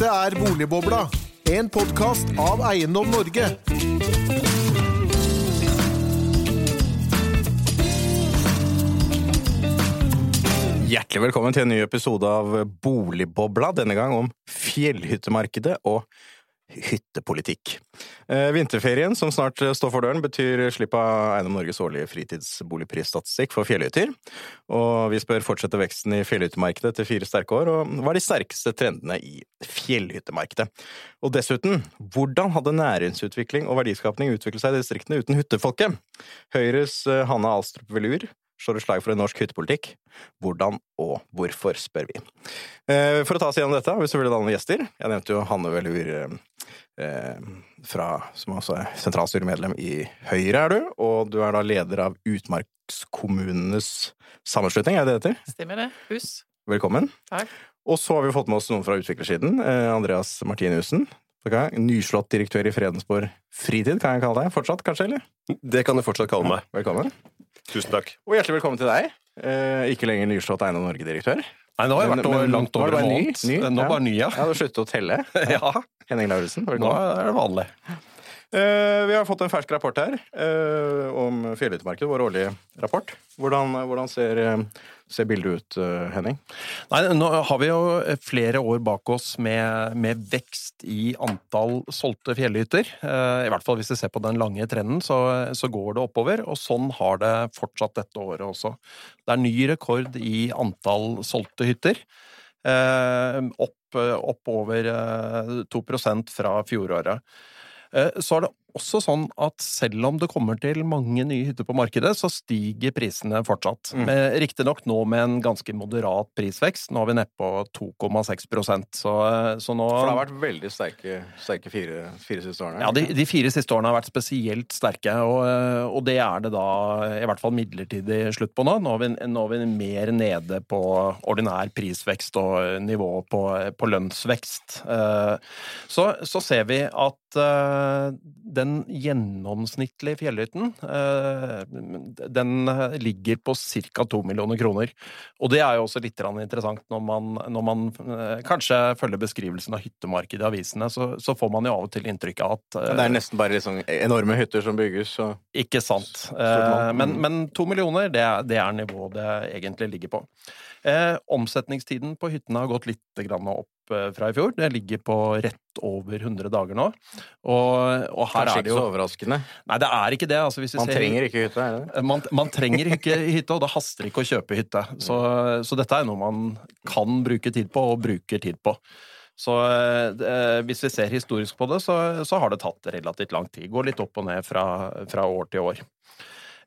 Dette er Boligbobla, en podkast av Eiendom Norge. Hjertelig velkommen til en ny episode av Boligbobla, denne gang om fjellhyttemarkedet og hyttepolitikk. Eh, vinterferien som snart står for døren, betyr slipp av Eiendom Norges årlige fritidsboligprisstatistikk for fjellhytter. Og vi spør fortsette veksten i fjellhyttemarkedet etter fire sterke år, og hva er de sterkeste trendene i fjellhyttemarkedet? Og dessuten, hvordan hadde næringsutvikling og verdiskapning utviklet seg i distriktene uten hyttefolket? Høyres eh, Hanne Alstrup Velur slår et slag for en norsk hyttepolitikk. Hvordan og hvorfor, spør vi. Eh, for å ta oss gjennom dette har vi selvfølgelig noen gjester. Jeg nevnte jo Hanne Velur eh, fra, som også er sentralstyremedlem i Høyre, er du. Og du er da leder av Utmarkskommunenes sammenslutning, er det det heter? Stemmer det. Hus. Velkommen. Takk. Og så har vi fått med oss noen fra utviklersiden. Eh, Andreas Martinussen. Nyslått direktør i Fredensborg Fritid, kan jeg kalle deg fortsatt, kanskje? eller? Det kan du fortsatt kalle meg. Velkommen. Tusen takk. Og hjertelig velkommen til deg. Eh, ikke lenger nyslått Eiendom Norge-direktør. Nei, nå har jeg vært men, men langt er over en bare ny, måned. ny, Nå ja. bare ny, ja. Ja, hadde sluttet å telle. Ja, Henning Lauritzen, nå er det vanlig. Eh, vi har fått en fersk rapport her eh, om fjellhyttemarkedet, vår årlige rapport. Hvordan, hvordan ser, eh, ser bildet ut, Henning? Nei, nå har vi jo flere år bak oss med, med vekst i antall solgte fjellhytter. I hvert fall hvis vi ser på den lange trenden, så, så går det oppover. Og sånn har det fortsatt dette året også. Det er ny rekord i antall solgte hytter. Opp, opp over eh, 2 fra fjoråret. Eh, Så er det også sånn at selv om det kommer til mange nye hytter på markedet, så stiger prisene fortsatt. Mm. Riktignok nå med en ganske moderat prisvekst. Nå er vi nede på 2,6% så, så nå For det har vært veldig sterke, sterke fire, fire siste årene. ja, de, de fire siste årene har vært spesielt sterke, og, og det er det da i hvert fall midlertidig slutt på nå. Nå er vi, nå er vi mer nede på ordinær prisvekst og nivå på, på lønnsvekst. Eh, Så, så ser vi at eh, den gjennomsnittlige fjellhytten, eh, den ligger på ca. to millioner kroner. Og det er jo også litt interessant når man, når man eh, kanskje følger beskrivelsen av hyttemarkedet i avisene, så, så får man jo av og til inntrykk av at eh, Det er nesten bare liksom enorme hytter som bygges, og ikke sant. Eh, men, men to millioner, det er, det er nivået det egentlig ligger på. Eh, omsetningstiden på hyttene har gått litt grann opp eh, fra i fjor. Det ligger på rett over 100 dager nå. Og, og her kanskje er det ikke så overraskende. Nei, det er ikke det. Altså, hvis Man ser, trenger ikke hytte, er det det? man, man trenger ikke hytte, og det haster ikke å kjøpe hytte. Så, så dette er noe man kan bruke tid på, og bruker tid på. Så eh, hvis vi ser historisk på det, så, så har det tatt relativt lang tid. Går litt opp og ned fra, fra år til år.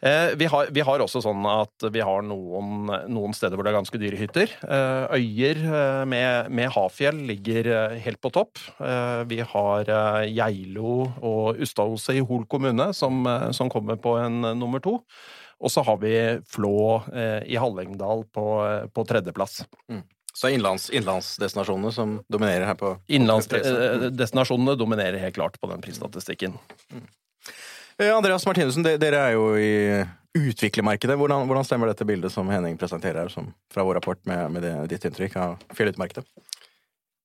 Eh, vi, har, vi har også sånn at vi har noen, noen steder hvor det er ganske dyre hytter. Eh, øyer eh, med, med havfjell ligger helt på topp. Vi har Geilo og Ustadhuset i Hol kommune som, som kommer på en nummer to. Og så har vi Flå i Hallingdal på, på tredjeplass. Så innlands, innlandsdestinasjonene som dominerer her på Innlandsdestinasjonene dominerer helt klart på den prisstatistikken. Eh, Andreas Martinussen, dere er jo i utviklermarkedet. Hvordan, hvordan stemmer dette bildet som Henning presenterer som, fra vår rapport, med, med det, ditt inntrykk av fjellutmarkedet?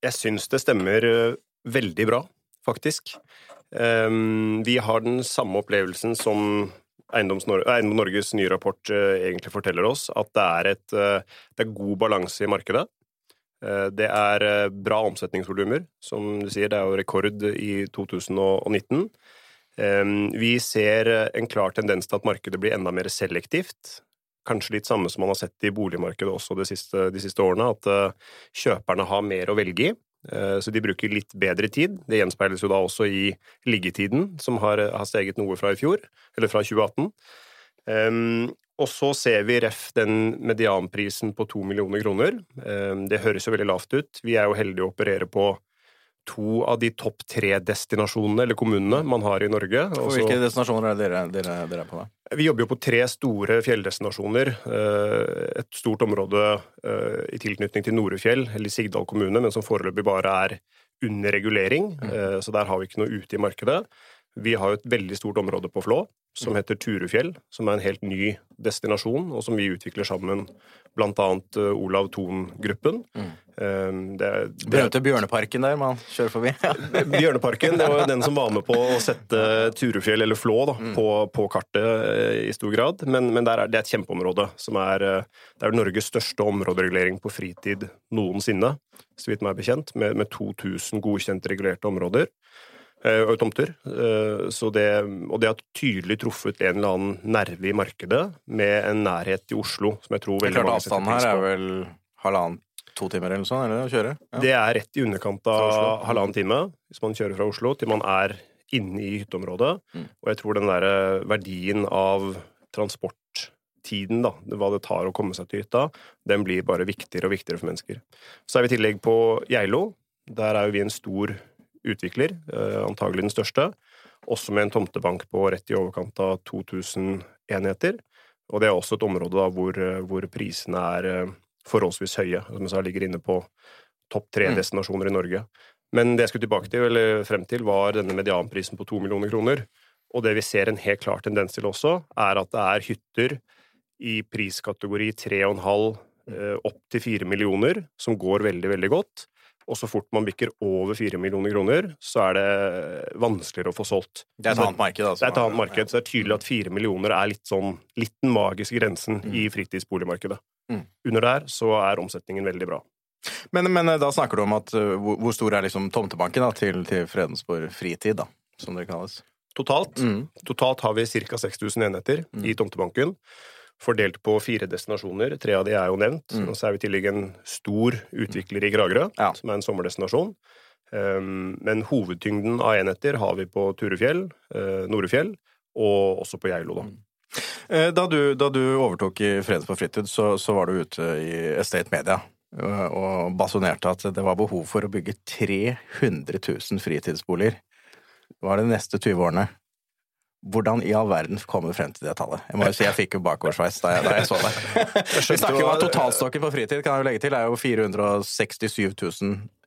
Jeg syns det stemmer eh, veldig bra, faktisk. Um, vi har den samme opplevelsen som Eiendom Norges nye rapport uh, egentlig forteller oss, at det er, et, uh, det er god balanse i markedet. Uh, det er eh, bra omsetningsvolumer, som du sier, det er jo rekord i 2019. Ehm, vi ser eh, en klar tendens til at markedet blir enda mer selektivt. Kanskje litt samme som man har sett i boligmarkedet også de siste, de siste årene, at eh, kjøperne har mer å velge i. Eh, Så de bruker litt bedre tid. Det gjenspeiles jo da også i liggetiden, som har, har steget noe fra i fjor, eller fra 2018. Um, og så ser vi ref den medianprisen på to millioner kroner. Um, det høres jo veldig lavt ut. Vi er jo heldige å operere på to av de topp tre destinasjonene, eller kommunene, man har i Norge. Også- hvilke destinasjoner er dere, dere, dere er på? da? vi jobber jo på tre store fjelldestinasjoner. Eh, Et stort område eh, i tilknytning til Norefjell, eller Sigdal kommune, men som foreløpig bare er under regulering. mm. Så der har vi ikke noe ute i markedet. Vi har jo et veldig stort område på Flå, som heter Turufjell, som er en helt ny destinasjon, og som vi utvikler sammen blant annet eh, Olav Thon-gruppen. Mm. det er- det er- Berømte Bjørneparken der man kjører forbi. Bjørneparken det var den som var med på å sette Turufjell, eller Flå, da, på, på kartet eh, i stor grad. Men, men er, det er et kjempeområde. som er, eh, Det er Norges største områderegulering på fritid noensinne, så vidt meg er bekjent, med, med 2000 godkjente regulerte områder. Eh, tomter. Eh, Så det, og det har tydelig truffet en eller annen nerve i markedet, med en nærhet til Oslo, som jeg tror veldig mange setter avstanden her er vel halvannen, to timer eller noe sånt, eller å kjøre? Ja. Det er rett i underkant av halvannen time hvis man kjører fra Oslo, til man er inne i hytteområdet. Mm. Og jeg tror den der eh, verdien av transporttiden, da, hva det tar å komme seg til hytta, den blir bare viktigere og viktigere for mennesker. Så er vi i tillegg på Geilo. Der er jo vi en stor utvikler, eh, antagelig den største. Også med en tomtebank på rett i overkant av 2000 enheter. Og det er også et område da, hvor, eh, hvor prisene er eh, forholdsvis høye. Som jeg sa, ligger inne på topp tre Mm. destinasjoner i Norge. Men det jeg skulle tilbake til, eller frem til, var denne medianprisen på to millioner kroner. Og det vi ser en helt klar tendens til også, er at det er hytter i priskategori 3,5 halv opp til 4 millioner som går veldig, veldig godt. Og så fort man bikker over 4 millioner kroner, så er det vanskeligere å få solgt. Det er et annet marked, altså. Det er et annet marked, så det er tydelig at 4 millioner er litt sånn litt den magiske grensen i fritidsboligmarkedet. Mm. Under der så er omsetningen veldig bra. Men, men eh, da snakker du om at eh, hvor, hvor stor er liksom tomtebanken da, til, til Fredensborg fritid, da, som det kalles? Totalt, Mm. totalt har vi ca. 6000 enheter i tomtebanken. Fordelt på fire destinasjoner. Tre av de er jo nevnt. Mm. Og så er vi i tillegg en stor utvikler i Kragerø, Ja. som er en sommerdestinasjon. Um, men hovedtyngden av enheter har vi på Turefjell, uh, Norefjell og også på Geilo. da. Eh, Da du, da du overtok i Fredensborg fritid, så, så var du ute i Estate Media eh, og basunerte at det var behov for å bygge 300 000 fritidsboliger. Det er de neste 20 årene. Hvordan i all verden kom du frem til det tallet? Jeg må jo si jeg fikk jo bakoversveis da, da jeg så det. Vi snakker jo om totalstokken på fritid kan jeg jo legge til, er jo 467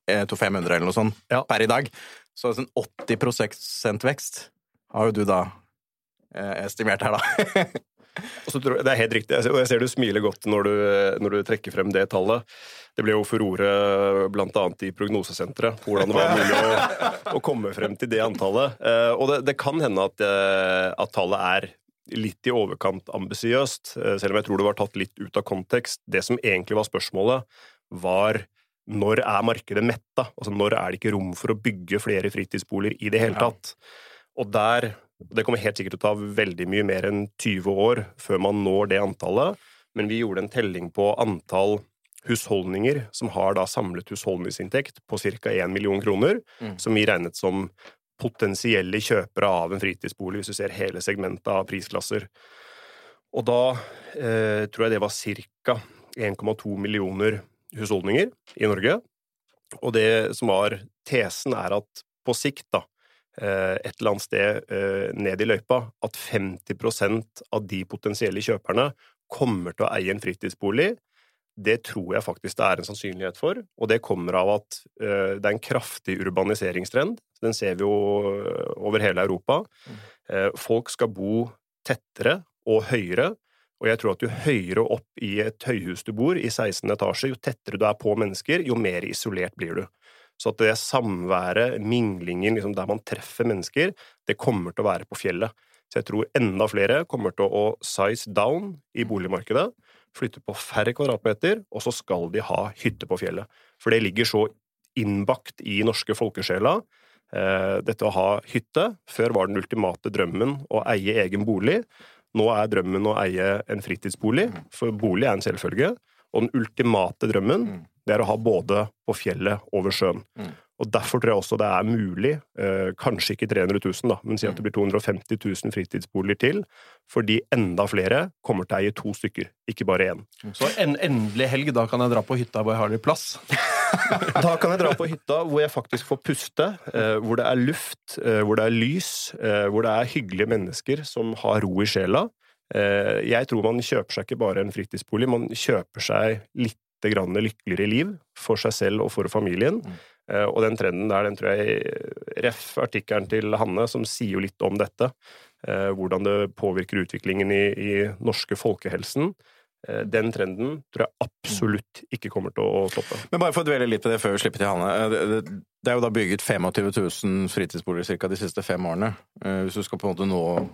500 eller noe sånt Ja. per i dag. Så sånn 80 vekst har jo du da eh, estimert her, da. Tror det er helt riktig, og jeg ser du smiler godt når du, når du trekker frem det tallet. Det ble jo furore annet i prognosesenteret hvordan det var mulig å, å komme frem til det antallet. Eh, og det, det kan hende at, eh, at tallet er litt i overkant ambisiøst, eh, selv om jeg tror det var tatt litt ut av kontekst. Det som egentlig var spørsmålet, var når er markedet metta? Altså når er det ikke rom for å bygge flere fritidsboliger i det hele tatt? Og der Det kommer helt sikkert til å ta veldig mye mer enn 20 år før man når det antallet, men vi gjorde en telling på antall husholdninger som har da samlet husholdningsinntekt på ca. 1 million kroner, Mm. som vi regnet som potensielle kjøpere av en fritidsbolig, hvis du ser hele segmentet av prisklasser. Og da eh, tror jeg det var ca. 1,2 millioner husholdninger i Norge. Og det som var tesen, er at på sikt, da, et eller annet sted eh, ned i løypa, at 50% av de potensielle kjøperne kommer til å eie en fritidsbolig. Det tror jeg faktisk det er en sannsynlighet for, og det kommer av at eh, det er en kraftig urbaniseringstrend. Den ser vi jo eh, over hele Europa. Eh, folk skal bo tettere og høyere, og jeg tror at jo høyere opp i et høyhus du bor, i 16 etasje, jo tettere du er på mennesker, jo mer isolert blir du. Så at det samværet, minglingen, liksom der man treffer mennesker, det kommer til å være på fjellet. Så jeg tror enda flere kommer til å size down i boligmarkedet, flytte på færre kvadratmeter, og så skal de ha hytte på fjellet. For det ligger så innbakt i norske folkesjela. Eh, dette å ha hytte. Før var den ultimate drømmen å eie egen bolig. Nå er drømmen å eie en fritidsbolig, for bolig er en selvfølge. Og den ultimate drømmen Mm. Det er å ha både på fjellet og ved sjøen. Mm. Og Derfor tror jeg også det er mulig, eh, kanskje ikke 300 000, da, men si at det blir 250 000 fritidsboliger til, fordi enda flere kommer til å eie to stykker, ikke bare én. Så en endelig helg, da kan jeg dra på hytta hvor jeg har litt plass. Da kan jeg dra på hytta hvor jeg faktisk får puste, eh, hvor det er luft, eh, hvor det er lys, eh, hvor det er hyggelige mennesker som har ro i sjela. Eh, jeg tror man kjøper seg ikke bare en fritidsbolig, man kjøper seg litt grann lykkeligere liv for seg selv og for familien. Mm. og den trenden der, den tror jeg Ref artikkelen til Hanne, som sier jo litt om dette. eh, hvordan det påvirker utviklingen i, i norske folkehelsen. Eh, den trenden tror jeg absolutt ikke kommer til å stoppe. Men bare for å dvele litt på det før vi slipper til Hanne. Eh, det- er jo da bygget 25 000 fritidsboliger cirka de siste fem årene. Eh, Hvis du skal på en måte nå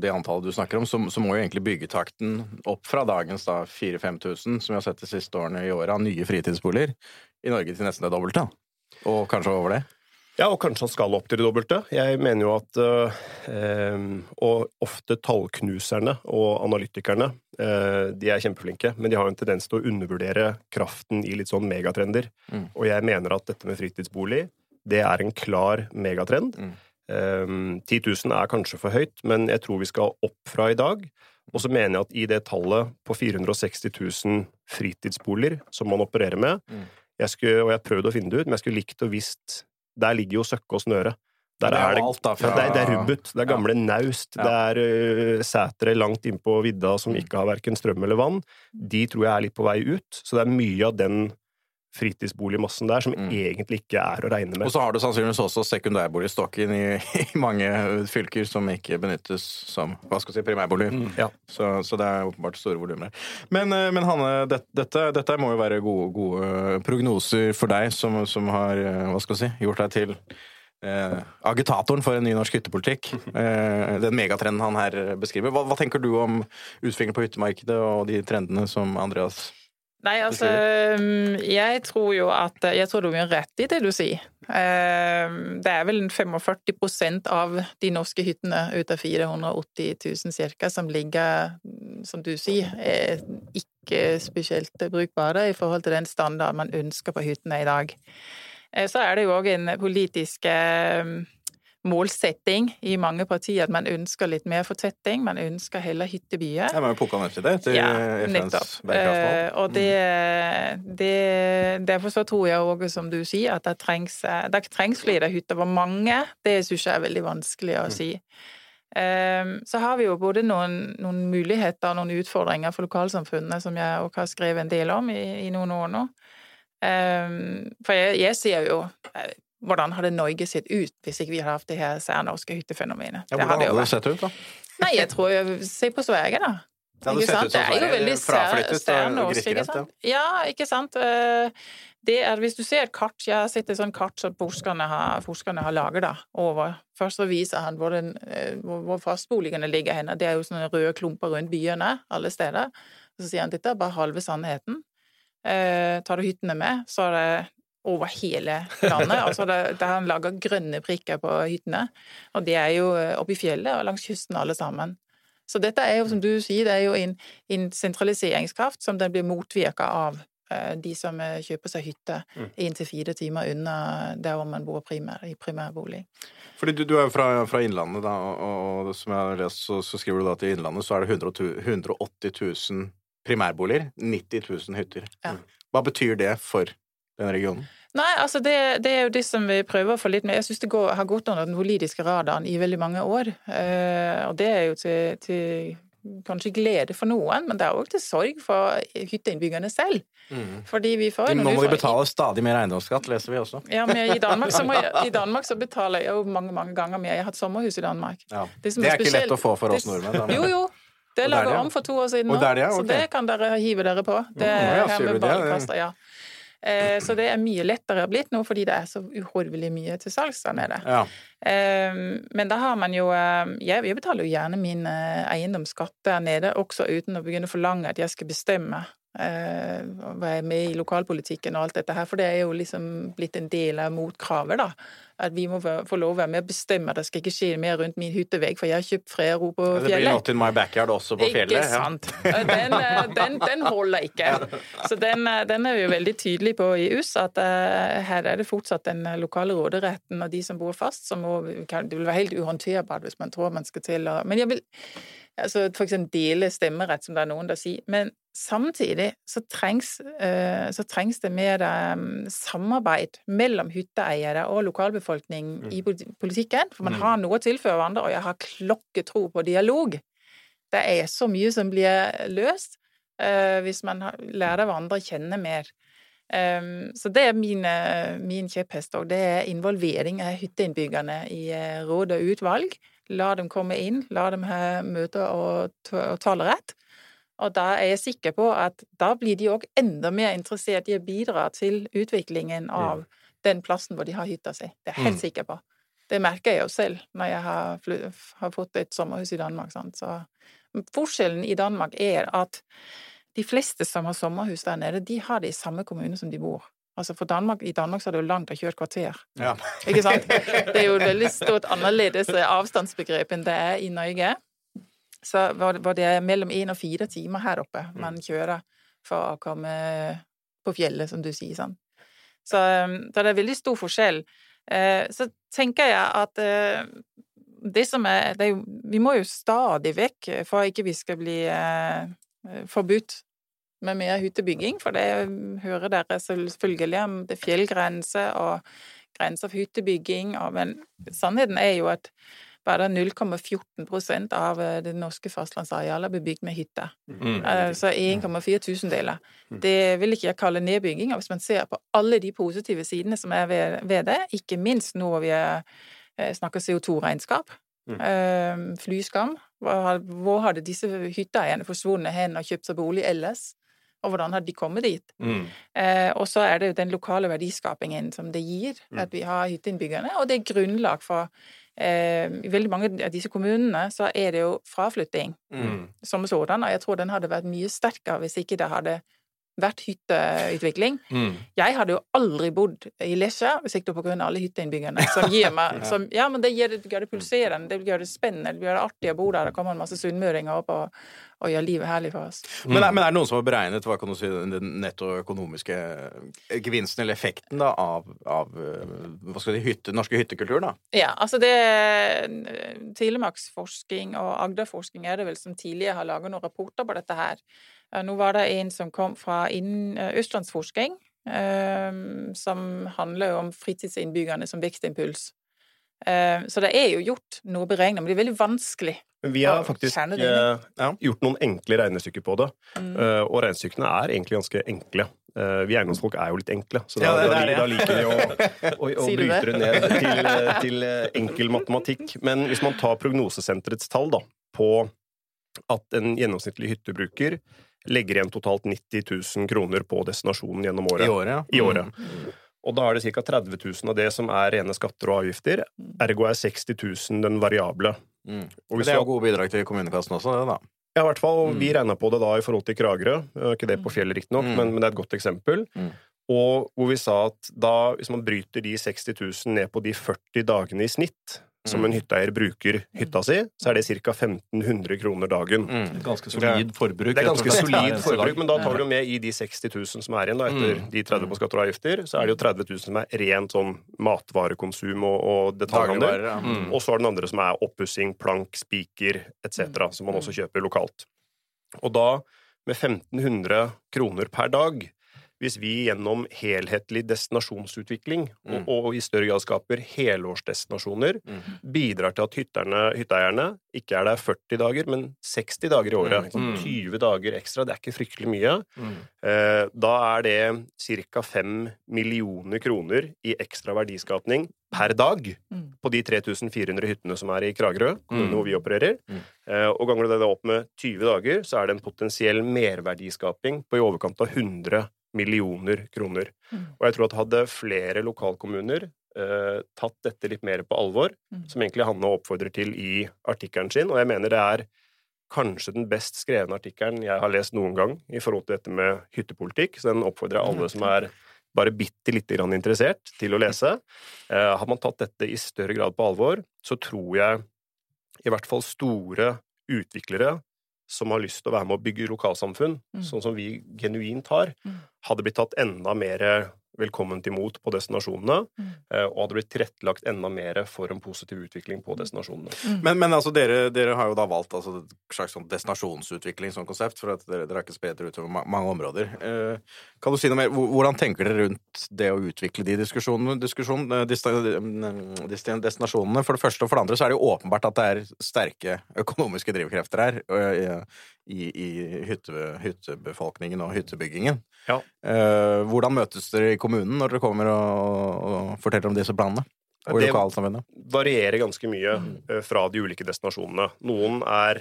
det antallet du snakker om, så, så må jo egentlig byggetakten opp fra dagens da 4000-5000, som vi har sett de siste årene i året, av nye fritidsboliger i Norge til nesten det dobbelte. Og kanskje over det. Ja, og kanskje han skal opp til det dobbelte. Jeg mener jo at eh, Og ofte tallknuserne og analytikerne, eh, de er kjempeflinke, men de har en tendens til å undervurdere kraften i litt sånn megatrender. Mm. Og jeg mener at dette med fritidsbolig, det er en klar megatrend. Mm. Eh, 10 000 er kanskje for høyt, men jeg tror vi skal opp fra i dag. Og så mener jeg at i det tallet på 460 000 fritidsboliger som man opererer med Mm. jeg skulle, Og jeg har prøvd å finne det ut, men jeg skulle likt å visst Der ligger jo Søkke og Snøre. Der Det er det, alt da ja, fra- det, er, det er rubbet. Det er Ja. gamle naust. Ja. Det er uh, sætre langt innpå vidda som Mm. ikke har verken strøm eller vann. De tror jeg er litt på vei ut. Så det er mye av den fritidsboligmassen der som Mm. egentlig ikke er å regne med. Og så har du sannsynligvis også sekundærboligstokken i, i mange fylker som ikke benyttes som hva skal jeg si, primærbolig. Ja. Så, så det er åpenbart store volumer der. Men, eh, men Hanne, det, dette, dette må jo være gode, gode prognoser for deg som, som har eh, hva skal jeg si, gjort deg til eh, agitatoren for en ny norsk hyttepolitikk. Eh, den megatrenden han her beskriver. Hva, hva tenker du om utviklingen på hyttemarkedet og de trendene som Andreas Nei, altså Jeg tror jo at Jeg tror du har rett i det du sier. Det er vel 45% av de norske hyttene ut av 480 000 cirka som ligger, som du sier, er ikke spesielt brukbare i forhold til den standard man ønsker på hyttene i dag. Eh, Så er det jo òg en politisk målsetting i mange partier at man ønsker litt mer fortetting. Man ønsker heller hyttebyer. Ja, man jo nettopp det, til Ja, FNs bærekraftsmål. Uh, og det, det Derfor så tror jeg òg, som du sier, at det trengs, eh, det trengs flere hytter. Hvor mange, det syns jeg er veldig vanskelig å si. Eh, Så har vi jo både noen, noen muligheter og noen utfordringer for lokalsamfunnene, som jeg også har skrevet en del om i, i noen år nå. Um, For jeg, jeg ser jo hvordan hadde Norge sett ut hvis ikke vi hadde hatt det her særnorske hyttefenomenet? Ja, Det hvordan hadde hadde det sett ut, da? Nei, jeg tror jeg Se på Sverige, da. Det hadde sett sant? ut som Det er Sverige, fraflyttet og grisgrendt, sant? Ja, ikke sant. Eh, Det er, hvis du ser et kart, jeg har sett et sånt kart som forskerne har, forskerne har laget da, over Først så viser han hvor, den, eh, hvor, fastboligene ligger henne. Det er jo sånne røde klumper rundt byene alle steder. Og så sier han dette er bare halve sannheten. Eh, tar du hyttene med, så er det over hele landet. altså det, Der han lager grønne prikker på hyttene. Og det er jo eh, oppe i fjellet og langs kysten alle sammen. Så dette er jo, som du sier, det er jo en, en sentraliseringskraft som den blir motvirka av eh, de som eh, kjøper seg hytte Mm. inntil fire timer unna der hvor man bor primær, i primærbolig. Fordi du, du er jo fra, fra Innlandet, da, og, og som jeg har lest, så, så skriver du da at i Innlandet så er det 100 180 000 primærboliger, 90 000 hytter. Ja. Hva betyr det for den regionen? Nei, altså det, det er jo det som vi prøver å få litt med. Jeg syns det går, har gått under den politiske radaren i veldig mange år. Eh, og det er jo til, til kanskje glede for noen, men det er òg til sorg for hytteinnbyggerne selv. Fordi vi får Nå må de betale stadig mer eiendomsskatt, leser vi også. Ja, men i Danmark, så må jeg, I Danmark så betaler jeg jo mange mange ganger mer. Jeg har hatt sommerhus i Danmark. Ja. Det, Det er ikke spesielt- lett å få for oss nordmenn. Da. Jo, jo. Det laga om for to år siden nå, det det, okay. så det kan dere hive dere på. Det Ja, er ja, her med det? ballkaster, ja. Eh, Så det er mye lettere blitt nå, fordi det er så uhorvelig mye til salgs der nede. Ja. Eh, Men da har man jo eh, Jeg jeg betaler jo gjerne min eiendomsskatt der nede, også uten å begynne å forlange at jeg skal bestemme og være med i lokalpolitikken og alt dette her, for det er jo liksom blitt en del av motkravet, da. At vi må få lov å være med og bestemme at det skal ikke skje mer rundt min hyttevegg, for jeg har kjøpt frero på fjellet. Det blir not in my backyard også på fjellet. Ikke sant. Den, eh, den, den holder ikke. Så den, eh, den er vi jo veldig tydelige på i US, at eh, her er det fortsatt den eh, lokale råderetten og de som bor fast, som må, det vil være helt uhåndterbart hvis man tror man skal til å Men jeg vil altså for eksempel dele stemmerett, som det er noen der sier. Men samtidig så trengs, eh, så trengs det mer eh, samarbeid mellom hytteeiere og lokalbefolkning i politikken. For man har noe å tilføre hverandre, og jeg har klokketro på dialog. Det er så mye som blir løst eh, hvis man lærer hverandre å kjenne mer. Så det er min, eh, min kjepphest òg. Det er involvering av hytteinnbyggerne i råd og utvalg. La dem komme inn, la dem ha møter og, og talerett. Og da er jeg sikker på at da blir de òg enda mer interessert i å bidra til utviklingen av den plassen hvor de har hytta si. Det er jeg helt Mm. sikker på. Det merker jeg jo selv når jeg har, har fått et sommerhus i Danmark. Sant? Så forskjellen i Danmark er at de fleste som har sommerhus der nede, de har det i samme kommune som de bor. Altså for Danmark, I Danmark så er det jo langt å kjøre et kvarter. Ja. Ikke sant? Det er jo et veldig stort annerledes avstandsbegrep enn det er i Norge. Så hvor hvor det er mellom én og fire timer her oppe man kjører for å komme på fjellet, som du sier. Sånn. Så, um, så det er veldig stor forskjell. Eh, Så tenker jeg at eh, det som er, det er jo, Vi må jo stadig vekk, eh, for ikke vi skal bli eh, forbudt med mer hyttebygging, for det hører dere selvfølgelig om det er fjellgrense og grenser for hyttebygging, men sannheten er jo at bare 0,14 av eh, det norske fastlandsarealet blir bygd med hytter. Mm. Altså 1,4 tusendeler. Det vil ikke jeg kalle nedbygging. Og hvis man ser på alle de positive sidene som er ved, ved det, ikke minst nå vi eh, snakker CO2-regnskap, Mm. eh, flyskam Hvor, har- hvor hadde disse hytteeierne forsvunnet hen og kjøpt seg bolig ellers? Og hvordan har de kommet dit? Mm. Eh, og så er det jo den lokale verdiskapingen som det gir, at vi har hytteinnbyggerne. Og det er grunnlag for eh, I veldig mange av disse kommunene så er det jo fraflytting Mm. som sådan, og jeg tror den hadde vært mye sterkere hvis ikke det hadde vært hytteutvikling. Mm. Jeg hadde jo aldri bodd i Lesja hvis ikke på grunn av alle hytteinnbyggerne som gir meg som, Ja, men det gjør det, det pulserende, det gjør det spennende, det gjør det artig å bo der. Det kommer en masse sunnmøringer opp og, og gjør livet herlig for oss. Men, er, men er det noen som har beregnet hva kan du si, den nettoøkonomiske gevinsten eller effekten da, av, av eh, hva skal si, hytte, norske hyttekultur? da? Ja, altså det Telemarksforsking og Agderforsking er det vel som tidligere har laget noen rapporter på dette her. Eh, Nå var det en som kom fra eh, Østlandsforsking, eh, som handler om fritidsinnbyggerne som vekstimpuls. Eh, Så det er jo gjort noe beregnet, men det er veldig vanskelig. Vi har faktisk Ja. gjort noen enkle regnestykker på det. Mm. Eh, og regnestykkene er egentlig ganske enkle. Vi eiendomsfolk er jo litt enkle, så da, Ja, det- det da, da liker vi å, å, å bryte det? ned til, til enkel matematikk. Men hvis man tar prognosesenterets tall da, på at en gjennomsnittlig hyttebruker legger igjen totalt 90 000 kroner på destinasjonen gjennom året I året, ja. i året. Og da er det ca. 30 000 av det som er rene skatter og avgifter. Ergo er 60 000 den variable. Mm. Det er jo gode bidrag til kommunekassen også, det, da. Ja, i hvert fall. Mm. Vi Mm. regna på det da i forhold til Kragerø. Ikke det på fjellet, riktignok, Mm. men, men det er et godt eksempel. Mm. Og hvor vi sa at da, hvis man bryter de 60 000 ned på de 40 dagene i snitt som Mm. en hytteeier bruker hytta si, så er det ca. 1500 kroner dagen. Mm. Ganske solid forbruk. Det er ganske solid forbruk, men da tar du med i de 60 000 som er igjen, da, etter Mm. de 30 på skatter og avgifter, så er det jo 30 000 som er rent sånn matvarekonsum og, og detaljhandel. Ja. Mm. Og så er det den andre som er oppussing, plank, spiker etc., som man også kjøper lokalt. Og da, med 1500 kroner per dag, hvis vi gjennom helhetlig destinasjonsutvikling og, Mm. og i større grad skaper helårsdestinasjoner, Mm. bidrar til at hytterne, hytteeierne ikke er der 40 dager, men 60 dager i året. Mm. Sånn Mm. 20 dager ekstra, det er ikke fryktelig mye. Mm. Eh, Da er det ca. 5 millioner kroner i ekstra verdiskapning per dag Mm. på de 3400 hyttene som er i Kragerø, kommunen Mm. hvor vi opererer. Mm. Eh, Og ganger du det opp med 20 dager, så er det en potensiell merverdiskaping på i overkant av 100 millioner kroner. Mm. Og jeg tror at hadde flere lokalkommuner eh, tatt dette litt mer på alvor, Mm. som egentlig Hanne oppfordrer til i artikkelen sin, og jeg mener det er kanskje den best skrevne artikkelen jeg har lest noen gang i forhold til dette med hyttepolitikk, så den oppfordrer jeg alle som er bare bitte lite grann interessert til å lese. Eh, har man tatt dette i større grad på alvor, så tror jeg i hvert fall store utviklere som har lyst til å være med å bygge lokalsamfunn, Mm. sånn som vi genuint har, Mm. hadde blitt tatt enda mer velkomment imot på destinasjonene, Mm. eh, og hadde blitt tilrettelagt enda mer for en positiv utvikling på destinasjonene. Men, men altså, dere, dere har jo da valgt altså, et slags sånn destinasjonsutvikling som konsept, for at dere, dere har ikke spredt dere utover mange områder. Eh, kan du si noe mer? Hvordan tenker dere rundt det å utvikle de diskusjonene, diskusjon, eh, mm, desti- destinasjonene? For det første og for det andre så er det jo åpenbart at det er sterke økonomiske drivkrefter her eh, i, i hytte, hyttebefolkningen og hyttebyggingen. Ja. Eh, hvordan møtes dere i kommunen når dere kommer og, og forteller om disse planene? og Det- lokalsamfunnet? varierer ganske mye Mm. eh, fra de ulike destinasjonene. Noen er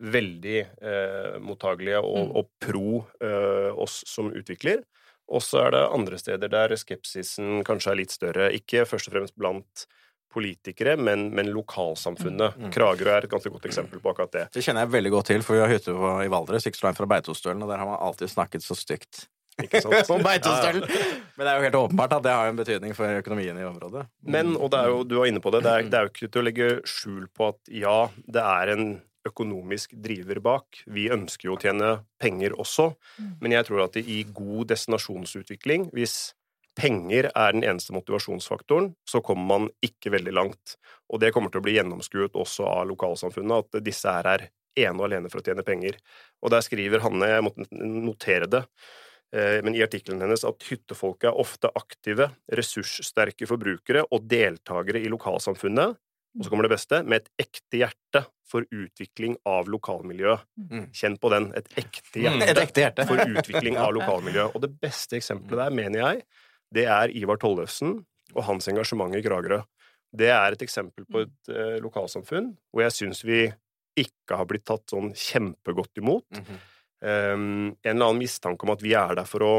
veldig eh, mottagelige og, Mm. og pro eh, oss som utvikler. Og så er det andre steder der skepsisen kanskje er litt større. Ikke først og fremst blant politikere, men, men lokalsamfunnet. Mm. Kragerø er et ganske godt eksempel på akkurat det. Det kjenner jeg veldig godt til, for vi har hytte i Valdres, ikke så langt fra Beitostølen, og der har man alltid snakket så stygt Ikke sant? om Beitostølen. Men det er jo helt åpenbart at det har en betydning for økonomien i området. Men, og det er jo, du var inne på det, det er, det er jo ikke til å legge skjul på at ja, det er en økonomisk driver bak. Vi ønsker jo å tjene penger også, men jeg tror at i god destinasjonsutvikling, hvis penger er den eneste motivasjonsfaktoren, så kommer man ikke veldig langt. Og det kommer til å bli gjennomskuet også av lokalsamfunnet, at disse her er ene og alene for å tjene penger. Og der skriver Hanne, jeg måtte notere det, men i artikkelen hennes at hyttefolket er ofte aktive, ressurssterke forbrukere og deltakere i lokalsamfunnet, og så kommer det beste, med et ekte hjerte for utvikling av lokalmiljøet. Mm. Kjenn på den, et ekte Mm. hjerte Et ekte hjerte. for utvikling av lokalmiljøet. Og det beste eksempelet der, mener jeg, det er Ivar Tollefsen og hans engasjement i Kragerø. Det er et eksempel på et eh, lokalsamfunn hvor jeg syns vi ikke har blitt tatt sånn kjempegodt imot. Um, en eller annen mistanke om at vi er der for å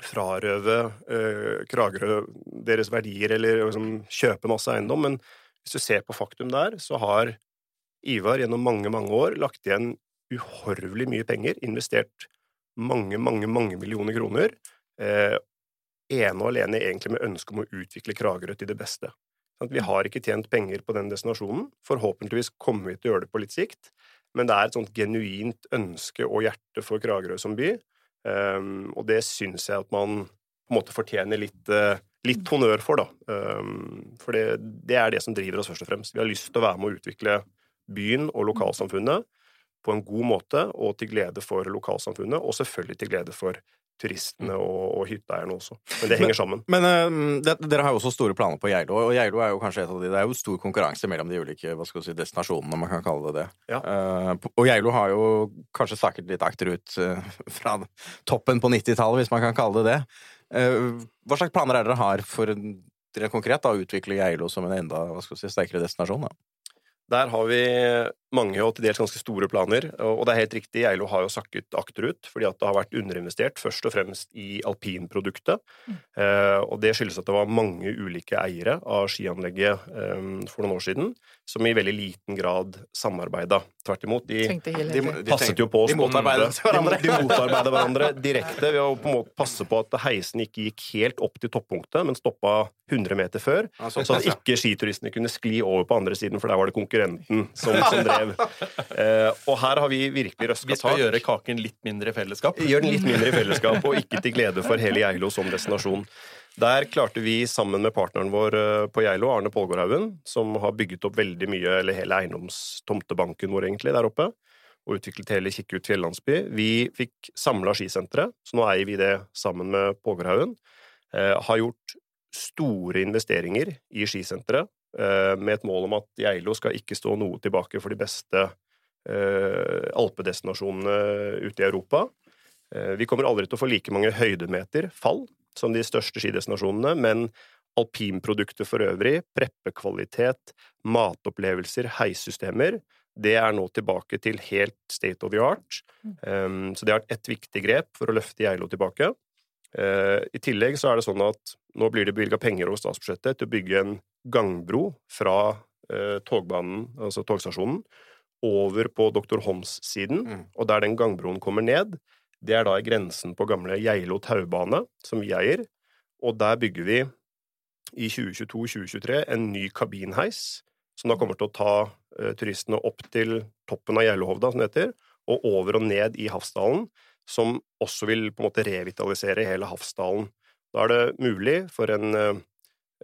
frarøve uh, Kragerø deres verdier eller liksom, kjøpe masse eiendom, men hvis du ser på faktum der, så har Ivar gjennom mange, mange år lagt igjen uhorvelig mye penger, investert mange, mange, mange millioner kroner, eh, ene og alene egentlig med ønske om å utvikle Kragerø til det beste. Sånn Vi har ikke tjent penger på den destinasjonen. Forhåpentligvis kommer vi til å gjøre det på litt sikt, men det er et sånt genuint ønske og hjerte for Kragerø som by, um, og det syns jeg at man på en måte fortjener litt, uh, litt honnør for, da. Um, for det, det er det som driver oss først og fremst. Vi har lyst til å være med å utvikle byen og lokalsamfunnet på en god måte, og til glede for lokalsamfunnet, og selvfølgelig til glede for turistene og, og hytteeierne også. Men det henger sammen. Men eh, det, dere har jo også store planer på Geilo, og Geilo er jo kanskje et av de Det er jo stor konkurranse mellom de ulike hva skal vi si, destinasjonene, om man kan kalle det det. Ja. Uh, og Geilo har jo kanskje sakket litt akterut uh, fra toppen på 90-tallet, hvis man kan kalle det det. Uh, hva slags planer er dere har for dere konkret da, å utvikle Geilo som en enda hva skal vi si, sterkere destinasjon? Da? Der har vi mange og til dels ganske store planer, og det er helt riktig, Geilo har jo sakket akterut fordi at det har vært underinvestert, først og fremst i alpinproduktet. Eh, og det skyldes at det var mange ulike eiere av skianlegget eh, for noen år siden, som i veldig liten grad samarbeida. Tvert imot. De, De- de passet jo på oss de på den motarbeider måten. hverandre. De, de motarbeider hverandre direkte ved å på en måte passe på at heisen ikke gikk helt opp til toppunktet, men stoppa 100 meter før. så at ikke skituristene kunne skli over på andre siden, for der var det konkurrenten som, som drev. Eh, og her har vi virkelig røska Vi skal tak. gjøre kaken litt mindre i fellesskap. Gjør den litt mindre i fellesskap, og ikke til glede for hele Geilo som destinasjon. Der klarte vi sammen med partneren vår eh, på Geilo, Arne Pålgårdhaugen, som har bygget opp veldig mye, eller hele eiendomstomtebanken vår egentlig der oppe, og utviklet hele Kikkut fjellandsby. Vi fikk samla skisenteret, så nå eier vi det sammen med Pålgårdhaugen. Eh, har gjort store investeringer i skisenteret, med et mål om at Geilo skal ikke stå noe tilbake for de beste eh, alpedestinasjonene ute i Europa. Eh, Vi kommer aldri til å få like mange høydemeter fall som de største skidestinasjonene, men alpinprodukter for øvrig, preppekvalitet, matopplevelser, heissystemer, det er nå tilbake til helt state of the art. Um, så det har vært ett viktig grep for å løfte Geilo tilbake. Eh, I tillegg så er det sånn at nå blir det bevilga penger over statsbudsjettet til å bygge en gangbro fra eh, togbanen, altså togstasjonen, over på Dr. Homs-siden, Mm. og der den gangbroen kommer ned, det er da i grensen på gamle Geilo taubane, som vi eier, og der bygger vi i 2022-2023 en ny kabinheis, som da kommer til å ta eh, turistene opp til toppen av Geilohovda, som det heter, og over og ned i Hafsdalen, som også vil på en måte revitalisere hele Hafsdalen. Da er det mulig for en eh,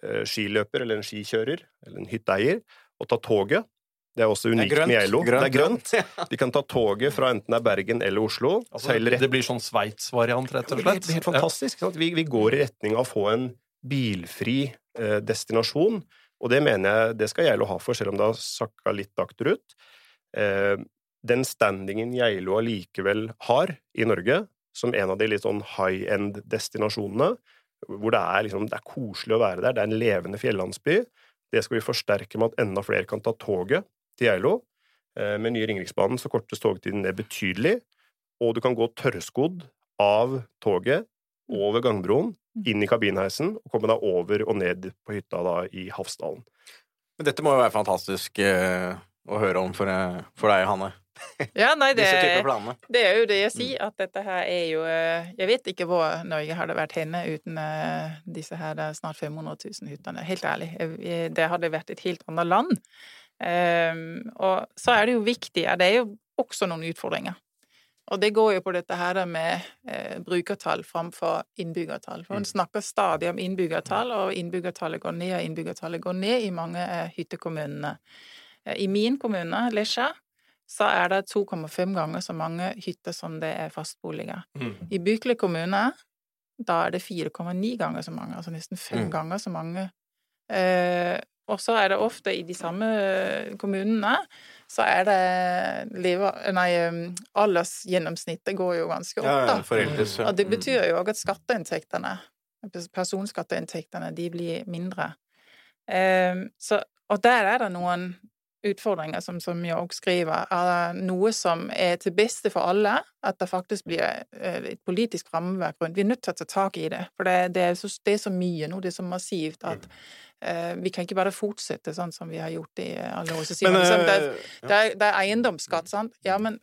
eh, skiløper eller en skikjører eller en hytteeier å ta toget. Det er også unikt med Geilo. Det er grønt. De kan ta toget fra enten det er Bergen eller Oslo. Altså, seile rett det blir sånn Sveits-variant, rett og slett? det blir helt, helt fantastisk. Ja. sant? Vi, vi går i retning av å få en bilfri eh, destinasjon, og det mener jeg det skal Geilo ha for, selv om det har sakka litt akterut. Eh, den standingen Geilo allikevel har i Norge, som en av de litt sånn high end-destinasjonene, hvor det er, liksom, det er koselig å være der. Det er en levende fjellandsby. Det skal vi forsterke med at enda flere kan ta toget til Geilo. Eh, Med nye Ringeriksbanen så kortes togtiden ned betydelig, og du kan gå tørrskodd av toget over gangbroen, inn i kabinheisen, og komme deg over og ned på hytta da i Hafsdalen. Men dette må jo være fantastisk eh, å høre om for, eh, for deg, Hanne. Ja, nei, det, det er jo det jeg sier, at dette her er jo eh, Jeg vet ikke hvor Norge hadde vært henne uten eh, disse her eh, snart 500 000 hyttene. Helt ærlig. Det hadde vært et helt annet land. Ehm, og så er det jo viktig Det er jo også noen utfordringer. Og det går jo på dette her med brukertall framfor innbyggertall. For man snakker stadig om innbyggertall, og innbyggertallet går ned, og innbyggertallet går ned i mange hyttekommunene. I min kommune, Lesja, så er det 2,5 ganger så mange hytter som det er fastboliger. I Bykle kommune, da er det 4,9 ganger så mange, altså nesten fem Mm. ganger så mange. Eh, og så er det ofte i de samme kommunene, så er det lever, nei, um, aldersgjennomsnittet går jo ganske opp, da. ja, foreldres Og det betyr jo òg at skatteinntektene, personskatteinntektene, de blir mindre. Eh, så, og der er det noen utfordringer, som, som jeg òg skriver. Er noe som er til beste for alle, at det faktisk blir eh, et politisk rammeverk rundt. Vi er nødt til å ta tak i det, for det, det, er, så, det er så mye nå, det er så massivt at eh, vi kan ikke bare fortsette sånn som vi har gjort i alle år. Så sier Men man liksom, det, er- det, er, er eiendomsskatt, sant? Ja, men,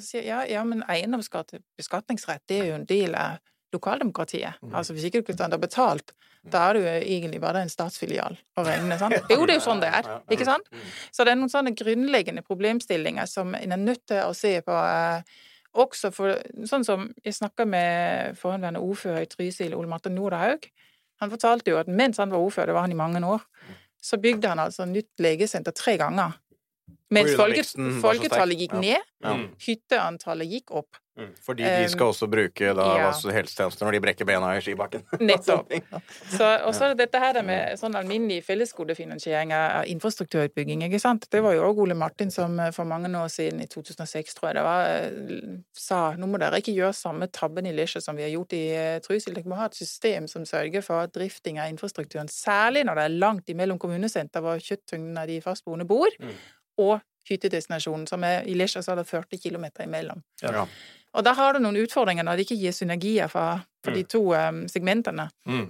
sier- ja, ja, men eiendomsskatt, beskatningsrett, det er jo en del av lokaldemokratiet. Altså hvis ikke du kan ta betalt, da er du egentlig bare en statsfilial å regne, sant? Jo, det er jo sånn det er, ikke sant? Så det er noen sånne grunnleggende problemstillinger som en er nødt til å se på. Eh, også for Sånn som jeg snakka med forhenværende ordfører i Trysil, Ole Martin Nordahaug. Han fortalte jo at mens han var ordfører, det var han i mange år, så bygde han altså nytt legesenter tre ganger. Mens folket, folketallet gikk ned, Ja. hytteantallet gikk opp. Fordi de skal også bruke da, ja. helsetjenester når de brekker bena i skibakken. Nettopp. Så, og så er det dette her med sånn alminnelig fellesgodefinansiering av infrastrukturutbygging. ikke sant? Det var jo òg Ole Martin som eh, for mange år siden, i 2006 tror jeg det var, eh, sa nå må dere ikke gjøre samme tabben i Lesja som vi har gjort i eh, Trysil. Dere må ha et system som sørger for drifting av infrastrukturen, særlig når det er langt imellom kommunesenter hvor kjøtttyngden av de fastboende bor, og hyttedestinasjonen, som er i Lesja så er det 40 km imellom. Ja. Og da har du noen utfordringer når det ikke gir synergier for, for de to um, segmentene. Mm.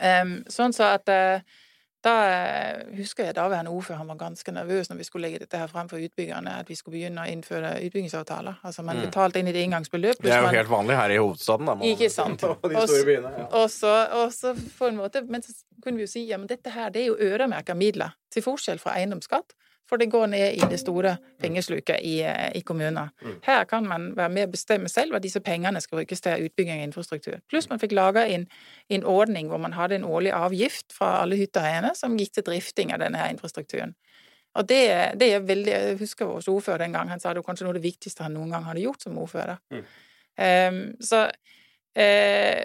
Um, sånn så at uh, da eh, husker jeg daværende ordfører han var ganske nervøs når vi skulle legge dette her frem for utbyggerne, at vi skulle begynne å innføre utbyggingsavtaler. Altså man Mm. betalte inn i det inngangsbeløp. Det er jo man- helt vanlig her i hovedstaden. Da, Man, Ikke sant. Og de store byene. Ja. og så, og så på en måte, Men så kunne vi jo si ja, men dette her det er jo øremerka midler, til forskjell fra eiendomsskatt. For det går ned i det store pengesluket i, eh, i kommuner. Her kan man være med å bestemme selv hva disse pengene skal brukes til utbygging av infrastruktur. Pluss man fikk laga en, en ordning hvor man hadde en årlig avgift fra alle hytteeierne som gikk til drifting av denne her infrastrukturen. Og det, det er veldig Jeg husker vår ordfører den gang. Han sa det var kanskje noe av det viktigste han noen gang hadde gjort som ordfører. Ehm, så, eh,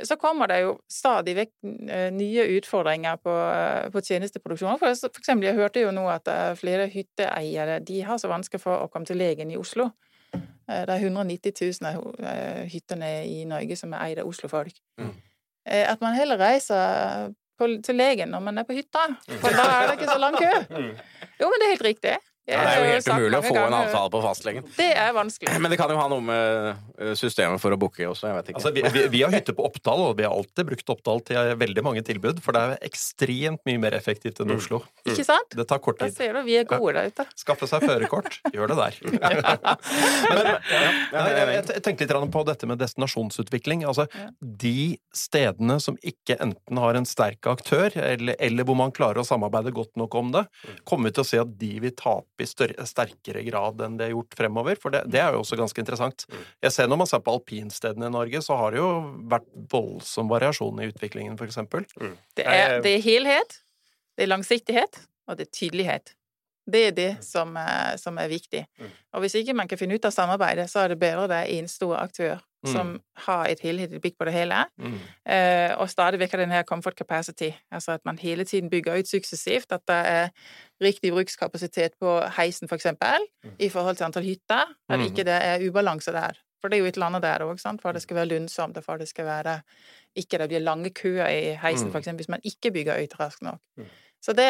så kommer det jo stadig vekk eh, nye utfordringer på, eh, på tjenesteproduksjon. For, for eksempel, jeg hørte jo nå at eh, flere hytteeiere de har så vanskelig for å komme til legen i Oslo. Eh, Det er 190 000 av eh, hyttene i Norge som er eid av Oslo-folk. Mm. Eh, At man heller reiser på, til legen når man er på hytta, for da er det ikke så lang kø. Jo, men det er helt riktig. Ja, det er jo helt umulig å få en avtale på fastlegen. Det er vanskelig. Men det kan jo ha noe med eh, systemet for å booke også, jeg vet ikke. Altså, vi, vi, vi har hytte på Oppdal, og vi har alltid brukt Oppdal til veldig mange tilbud, for det er ekstremt mye mer effektivt enn Oslo. Ikke sant? Det tar kort Da ser du, vi er gode der ute. Skaffe seg førerkort, gjør det der. Men jeg, jeg tenkte litt på dette med destinasjonsutvikling. Altså, De stedene som ikke enten har en sterk aktør, eller, eller hvor man klarer å samarbeide godt nok om det, kommer vi til å se at de vil tape i større, sterkere grad enn det er gjort fremover. For det, det er jo også ganske interessant. Jeg ser Når man ser på alpinstedene i Norge, så har det jo vært voldsom variasjon i utviklingen, f.eks. Det er, det er helhet, det er langsiktighet, og det er tydelighet. Det er det som er, som er viktig. Og hvis ikke man kan finne ut av samarbeidet, så er det bedre det er en stor aktør som har et helhetlig blikk på det hele, Mm. eh, og stadig vekk denne den comfort capacity. Altså at man hele tiden bygger ut suksessivt, at det er riktig brukskapasitet på heisen, for eksempel, i forhold til antall hytter, at Mm. ikke det er ubalanse der. For det er jo et eller annet der òg, for det skal være lønnsomt, og for det skal være ikke det blir lange køer i heisen, Mm. for eksempel, hvis man ikke bygger ut raskt nok. Så det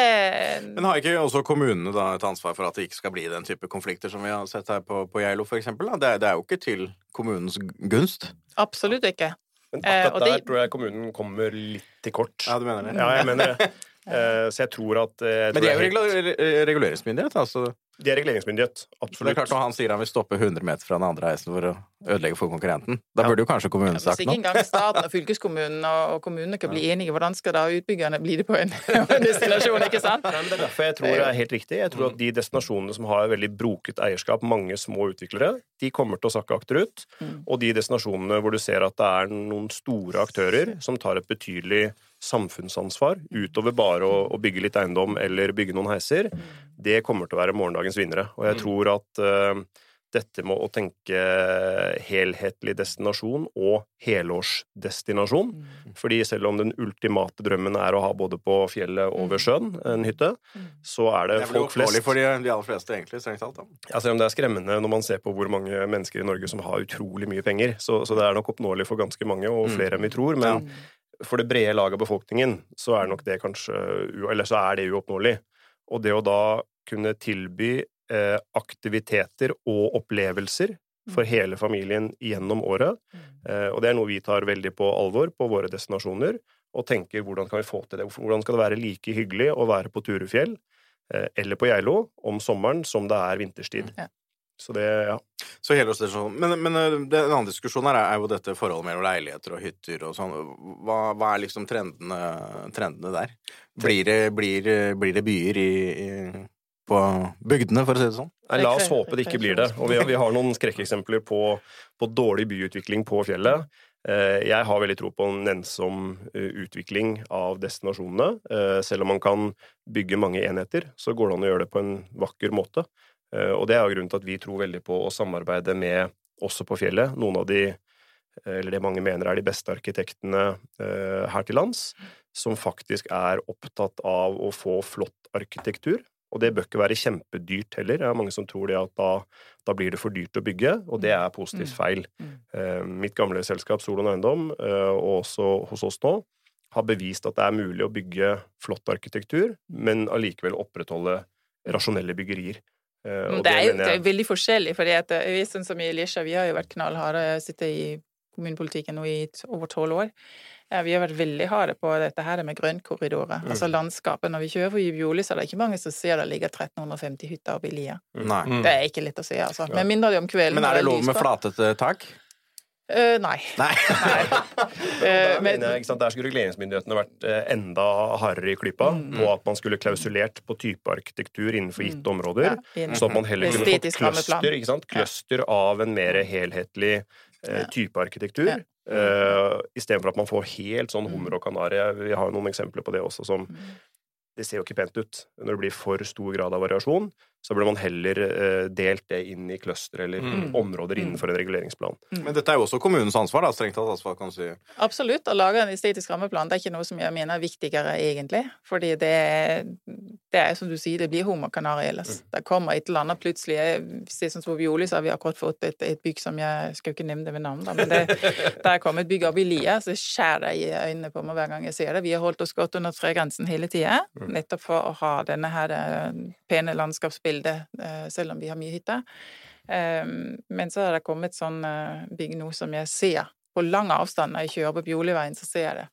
Men har ikke også kommunene da et ansvar for at det ikke skal bli den type konflikter som vi har sett her på, på Geilo, for eksempel? Da? Det, det er jo ikke til kommunens gunst. Absolutt ikke. Men Eh, akkurat og det- der tror jeg kommunen kommer litt til kort. Ja, du mener det? Ja, jeg mener det. Eh, Så jeg tror at jeg tror Men de er jo det helt- reguleringsmyndighet, altså. De er reguleringsmyndighet, absolutt. det er klart Når han sier han vil stoppe 100 meter fra den andre heisen for å ødelegge for konkurrenten, da burde jo kanskje kommunen Hvis sagt ikke engang staten og fylkeskommunen og, og kommunene kan bli enige, hvordan skal da utbyggerne bli det på en destinasjon, ikke sant? Men Det er derfor jeg tror det er helt riktig. Jeg tror at De destinasjonene som har veldig broket eierskap, mange små utviklere, de kommer til å sakke akterut. Mm. Og de destinasjonene hvor du ser at det er noen store aktører som tar et betydelig samfunnsansvar utover bare å, å bygge litt eiendom eller bygge noen heiser, det kommer til å være morgendagens vinnere. Og jeg tror at uh, dette med å tenke helhetlig destinasjon og helårsdestinasjon Fordi selv om den ultimate drømmen er å ha både på fjellet og ved sjøen en hytte, så er det, Det er vel folk flest oppnåelig for de, de aller fleste, egentlig, strengt talt. ja, Selv om det er skremmende når man ser på hvor mange mennesker i Norge som har utrolig mye penger, så, så det er nok oppnåelig for ganske mange, og flere enn vi tror. Men for det brede laget av befolkningen så er nok det kanskje Eller så er det uoppnåelig. Og det å da kunne tilby eh, aktiviteter og opplevelser for hele familien gjennom året, eh, og det er noe vi tar veldig på alvor på våre destinasjoner, og tenker hvordan kan vi få til det? Hvordan skal det være like hyggelig å være på Turufjell eh, eller på Geilo om sommeren som det er vinterstid? Ja. Så det, ja. Så helårsdestinasjon. Men, men eh, det, en annen diskusjon her er, er jo dette forholdet mellom leiligheter og hytter og sånn. Hva, hva er liksom trendene, trendene der? Blir det, blir, blir det byer i, i, på bygdene, for å si det sånn? Nei, la oss håpe det ikke blir det. Og vi, har- vi har noen skrekkeksempler på, på dårlig byutvikling på fjellet. Eh, Jeg har veldig tro på en nennsom eh, utvikling av destinasjonene. Eh, Selv om man kan bygge mange enheter, så går det an å gjøre det på en vakker måte. Eh, Og det er jo grunnen til at vi tror veldig på å samarbeide med også på fjellet. Noen av de, eh, eller det mange mener er de beste arkitektene eh, her til lands, som faktisk er opptatt av å få flott arkitektur. Og det bør ikke være kjempedyrt heller. Det er mange som tror det at da, da blir det for dyrt å bygge, og det er positivt feil. Eh, Mitt gamle selskap Solon Eiendom, og også hos oss nå, har bevist at det er mulig å bygge flott arkitektur, men allikevel opprettholde rasjonelle byggerier. Eh, og Det er jo det jeg- er veldig forskjellig, fordi at eh, vi sånn som i Lisha, vi har jo vært knallharde, sitter i kommunepolitikken nå i over tolv år. Ja, vi har vært veldig harde på dette her med grøntkorridorer, Mm. altså landskapet. Når vi kjører forbi Bjorli, så er det ikke mange som ser det ligger 1350 hytter oppe i lia. Nei. Mm. Det er ikke lett å se, altså. Med mindre det er om kvelden. Men er det lov med flatete tak? Eh, nei. Nei. Og Eh, men- jeg, sant, der skulle reguleringsmyndighetene vært eh, enda hardere i klypa på at man skulle klausulert på typearkitektur innenfor gitte områder. Ja. Så at man heller kunne fått cluster, ikke sant? cluster av en mer helhetlig eh, typearkitektur. Ja. Uh, Istedenfor at man får helt sånn Mm. hummer og kanari. Vi har jo noen eksempler på det også som Det ser jo ikke pent ut. Når det blir for stor grad av variasjon, så burde man heller eh, delt det inn i cluster eller Mm. områder innenfor en reguleringsplan. Men dette er jo også kommunens ansvar, da, strengt tatt. Altså, kan du si? Absolutt. Å lage en estetisk rammeplan det er ikke noe som jeg mener er viktigere, egentlig. Fordi det, er- det er som du sier, det blir hummerkanari ellers. Det kommer et eller annet plutselig. Jeg ser som Violi, så har vi akkurat fått et, et bygg som jeg skal ikke nevne det ved navn, da, men det, der kom et bygg opp i Lia, så det i øynene på meg hver gang jeg ser det. Vi har holdt oss godt under tregrensen hele tida, nettopp for å ha denne her eh, pene landskapsbildet, eh, selv om vi har mye hytter. Um, Men så har det kommet sånn eh, bygg nå som jeg ser på lang avstand når jeg kjører på Bjoliveien, så ser jeg det.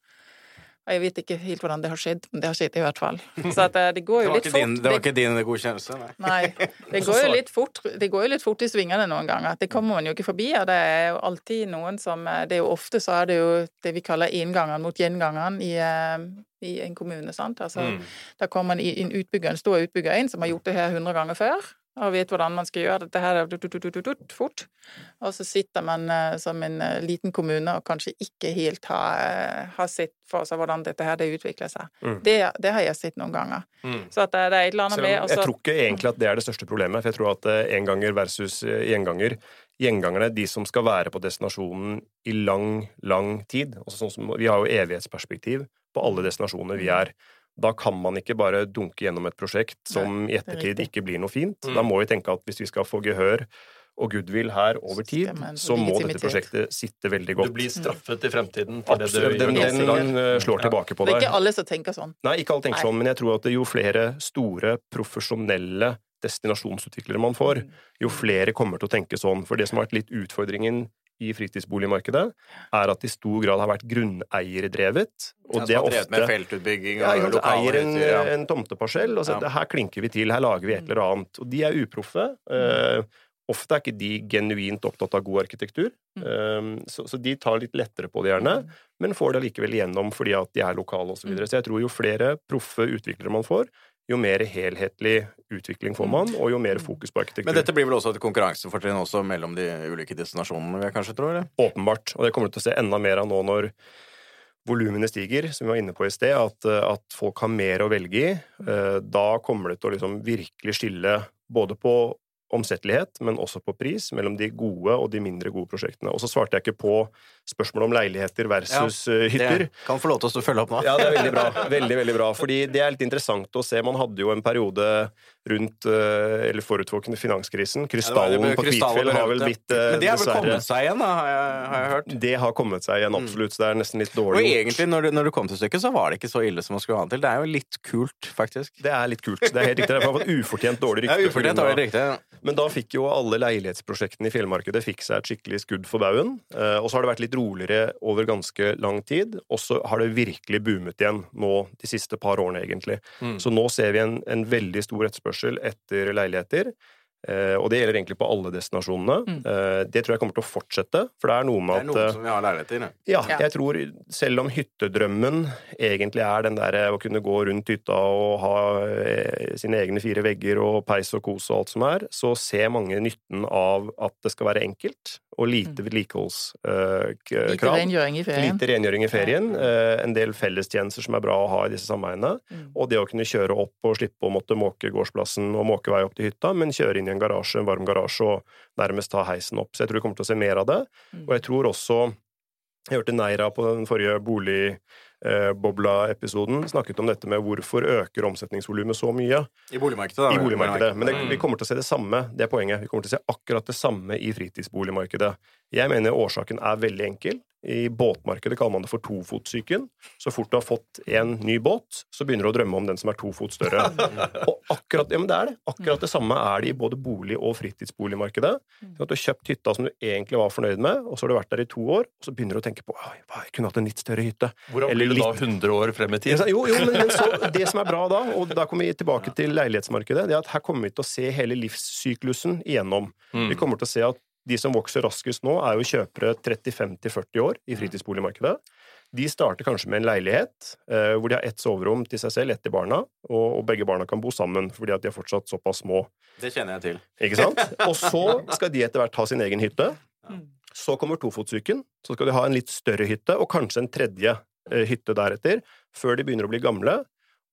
Jeg vet ikke helt hvordan det har skjedd, men det har skjedd i hvert fall. Så eh, det går jo litt fort. din, det var ikke din godkjennelse, nei. Nei. Det går jo litt fort, det går jo litt fort i svingene noen ganger. Det kommer man jo ikke forbi, og det er jo alltid noen som eh, Det er jo ofte så er det jo det vi kaller engangeren mot gjengangeren i, eh, i en kommune, sant. Altså, Mm. da kommer en, en utbygger, en stor utbygger inn som har gjort det her hundre ganger før, og vet hvordan man skal gjøre dette her tut, tut, tut, fort. Og så sitter man uh, som en uh, liten kommune og kanskje ikke helt har, uh, har sett for seg hvordan dette her det utvikler seg. Mm. Det, det har jeg sett noen ganger. Så at det, det er et eller annet med jeg tror ikke egentlig at det er det største problemet. For jeg tror at enganger versus gjenganger Gjengangerne, de som skal være på destinasjonen i lang, lang tid. Altså sånn som, vi har jo evighetsperspektiv på alle destinasjoner vi er. Da kan man ikke bare dunke gjennom et prosjekt som i ettertid ikke blir noe fint. Da må vi tenke at hvis vi skal få gehør og goodwill her over tid, så må dette prosjektet sitte veldig godt. Du blir straffet i fremtiden for det du Absolutt. Den, gjør. den, den eh, slår tilbake på deg. Det er ikke alle som tenker sånn. Nei, ikke alle tenker Nei. sånn, men jeg tror at jo flere store, profesjonelle destinasjonsutviklere man får, Mm. jo flere kommer til å tenke sånn. For det som har vært litt utfordringen i fritidsboligmarkedet, er at det i stor grad har vært grunneierendrevet. Og Ja, det er ofte med feltutbygging og ja, lokaler, eier en, ja. en tomteparsell og så Ja. her klinker vi til, her lager vi et eller annet. Og de er uproffe. Eh, ofte er ikke de genuint opptatt av god arkitektur, eh, så, så de tar litt lettere på det gjerne, men får det allikevel igjennom fordi at de er lokale osv. Så, videre. så jeg tror jo flere proffe utviklere man får, jo mer helhetlig utvikling får man, og jo mer fokus på arkitektur. Men dette blir vel også et konkurransefortrinn også mellom de ulike destinasjonene, vil jeg kanskje tro? eller? Åpenbart. Og det kommer du til å se enda mer av nå når volumene stiger, som vi var inne på i sted, at, eh, at folk har mer å velge i. Eh, Da kommer det til å liksom virkelig skille både på omsettelighet, men også på pris, mellom de gode og de mindre gode prosjektene. Og så svarte jeg ikke på spørsmålet om leiligheter versus ja, hytter. Det kan få lov til å følge opp nå. Ja, det er veldig bra. Veldig, veldig bra. Fordi det er litt interessant å se. Man hadde jo en periode rundt, eh, eller forutvåkende finanskrisen. Krystallen Ja, på Kvitfjell har vel blitt dessverre Men det har vel kommet seg igjen, da, har jeg, har jeg hørt. Det har kommet seg igjen, absolutt. Så det er nesten litt dårlig gjort. egentlig, når du, når du, kom til stykket, så var det ikke så ille som man skulle ha det til. Det er jo litt kult, faktisk. Det er litt kult. Det er helt riktig. Det har fått ufortjent dårlig Ja, rykte. ufortjent dårlig rykte, riktig. Men da fikk jo alle leilighetsprosjektene i fjellmarkedet fikk seg et skikkelig skudd for baugen. Eh, Og så har det vært litt roligere over ganske lang tid. Og så har det virkelig boomet igjen nå de siste par årene, egentlig. Mm. Så nå ser vi en, en veldig stor etterspørsel etter leiligheter. Eh, og det gjelder egentlig på alle destinasjonene. Mm. Eh, det tror jeg kommer til å fortsette, for det er noe Det med er at noen eh, som vil ha leiligheter. ja. ja, Ja. jeg tror selv om hyttedrømmen egentlig er den der å kunne gå rundt hytta og ha sine egne fire vegger og peis og kos og alt som er, så ser mange nytten av at det skal være enkelt og lite vedlikeholdskrav. Lite rengjøring i ferien. Lite rengjøring i ferien. En del fellestjenester som er bra å ha i disse sameiene. Mm. Og det å kunne kjøre opp og slippe å måtte måke gårdsplassen og måke vei opp til hytta, men kjøre inn i en garasje, en varm garasje, og nærmest ta heisen opp. Så jeg tror vi kommer til å se mer av det. Mm. Og jeg tror også Jeg hørte Neira på den forrige boligbobla-episoden snakket om dette med hvorfor øker omsetningsvolumet så mye I boligmarkedet, da. i boligmarkedet. Men det, vi kommer til å se det samme. Det er poenget. Vi kommer til å se akkurat det samme i fritidsboligmarkedet. Jeg mener årsaken er veldig enkel. I båtmarkedet kaller man det for tofotsyken. Så fort du har fått en ny båt, så begynner du å drømme om den som er to fot større. Og akkurat, ja, men det er det. Akkurat det samme er det i både bolig- og fritidsboligmarkedet. Mm. Så at du har kjøpt hytta som du egentlig var fornøyd med, og så har du vært der i to år, og så begynner du å tenke på «Oi, hva, jeg kunne hatt en litt større hytte. Hvordan blir det da litt- 100 år frem i tid? Jo, jo, men, men så, det som er bra da, og da kommer vi tilbake til leilighetsmarkedet, det er at her kommer vi til å se hele livssyklusen igjennom. Mm. Vi kommer til å se at de som vokser raskest nå, er jo kjøpere 35-40 år i fritidsboligmarkedet. De starter kanskje med en leilighet eh, hvor de har ett soverom til seg selv, ett til barna, og, begge barna kan bo sammen fordi at de er fortsatt såpass små. Det kjenner jeg til. Ikke sant? Og så skal de etter hvert ha sin egen hytte. Mm. Så kommer tofotsyken. Så skal de ha en litt større hytte, og kanskje en tredje eh, hytte deretter, før de begynner å bli gamle.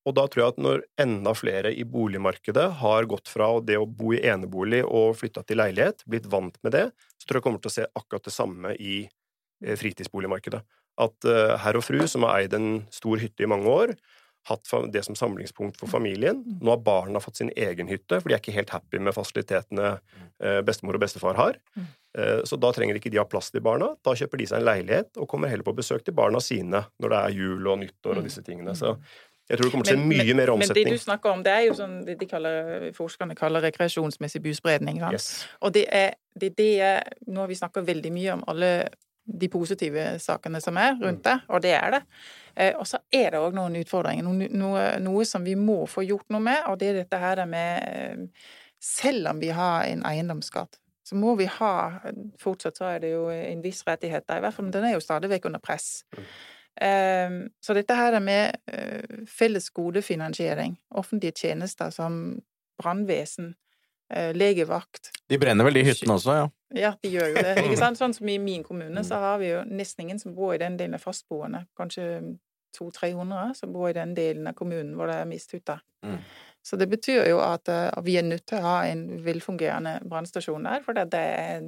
Og da tror jeg at når enda flere i boligmarkedet har gått fra det å bo i enebolig og flytta til leilighet, blitt vant med det, så tror jeg kommer til å se akkurat det samme i eh, fritidsboligmarkedet. At eh, herr og fru som har eid en stor hytte i mange år, hatt det som samlingspunkt for familien. Nå har barna fått sin egen hytte, for de er ikke helt happy med fasilitetene eh, bestemor og bestefar har. Mm. Så da trenger ikke de ha plass til barna. Da kjøper de seg en leilighet og kommer heller på besøk til barna sine når det er jul og nyttår og disse tingene. Så jeg tror det kommer til å se mye mer omsetning. Men det du snakker om, det er jo sånn det de kaller, forskerne kaller rekreasjonsmessig buspredning. Yes. Og det er det, det er- Nå har vi snakka veldig mye om alle de positive sakene som er rundt det, og det er det. Eh, og så er det òg noen utfordringer, noe, noe, noe som vi må få gjort noe med, og det er dette her med eh, Selv om vi har en eiendomsskatt, så må vi ha Fortsatt så er det jo en viss rettighet der, i hvert fall, men den er jo stadig vekk under press. Eh, så dette her med eh, felles godefinansiering, offentlige tjenester som brannvesen, eh, legevakt, De brenner vel de hyttene også, ja. ja, de gjør jo det. ikke sant? Sånn som i min kommune, så har vi jo nesten ingen som bor i den delen av fastboende. Kanskje 200-300 som bor i den delen av kommunen hvor det er misthytter. Mm. Så det betyr jo at eh, vi er nødt til å ha en velfungerende brannstasjon der, for det er,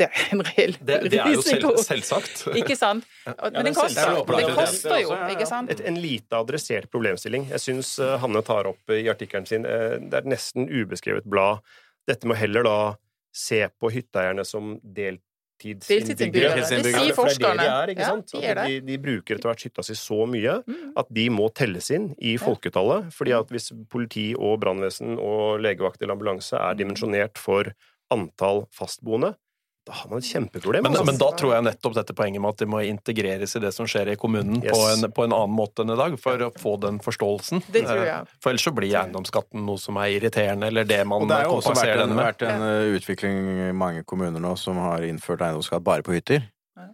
det er en reell Det, det er jo risiko. selv, selvsagt. Ikke sant? Men den er koster, selvsagt. det Det er koster jo, ikke sant? Et, en lite adressert problemstilling. Jeg syns Hanne tar opp i artikkelen sin eh, Det er et nesten ubeskrevet blad. Dette må heller da se på hytteeierne som delt Deltidsinnbyggere. Det sier er forskerne. de er, Ja, de er de, de bruker etter hvert hytta si så mye Mm. at de må telles inn i folketallet. fordi at hvis politi og brannvesen og legevakt eller ambulanse er dimensjonert for antall fastboende, da har man et kjempeproblem. Men, altså. men da tror jeg nettopp dette poenget med at de må integreres i det som skjer i kommunen Yes. på, en, på en annen måte enn i dag, for å få den forståelsen. Det tror jeg. Eh, For ellers så blir eiendomsskatten noe som er irriterende, eller det man Og det har jo også kompenserer vært en, den med. vært en eh, utvikling i mange kommuner nå som har innført eiendomsskatt bare på hytter. Ja.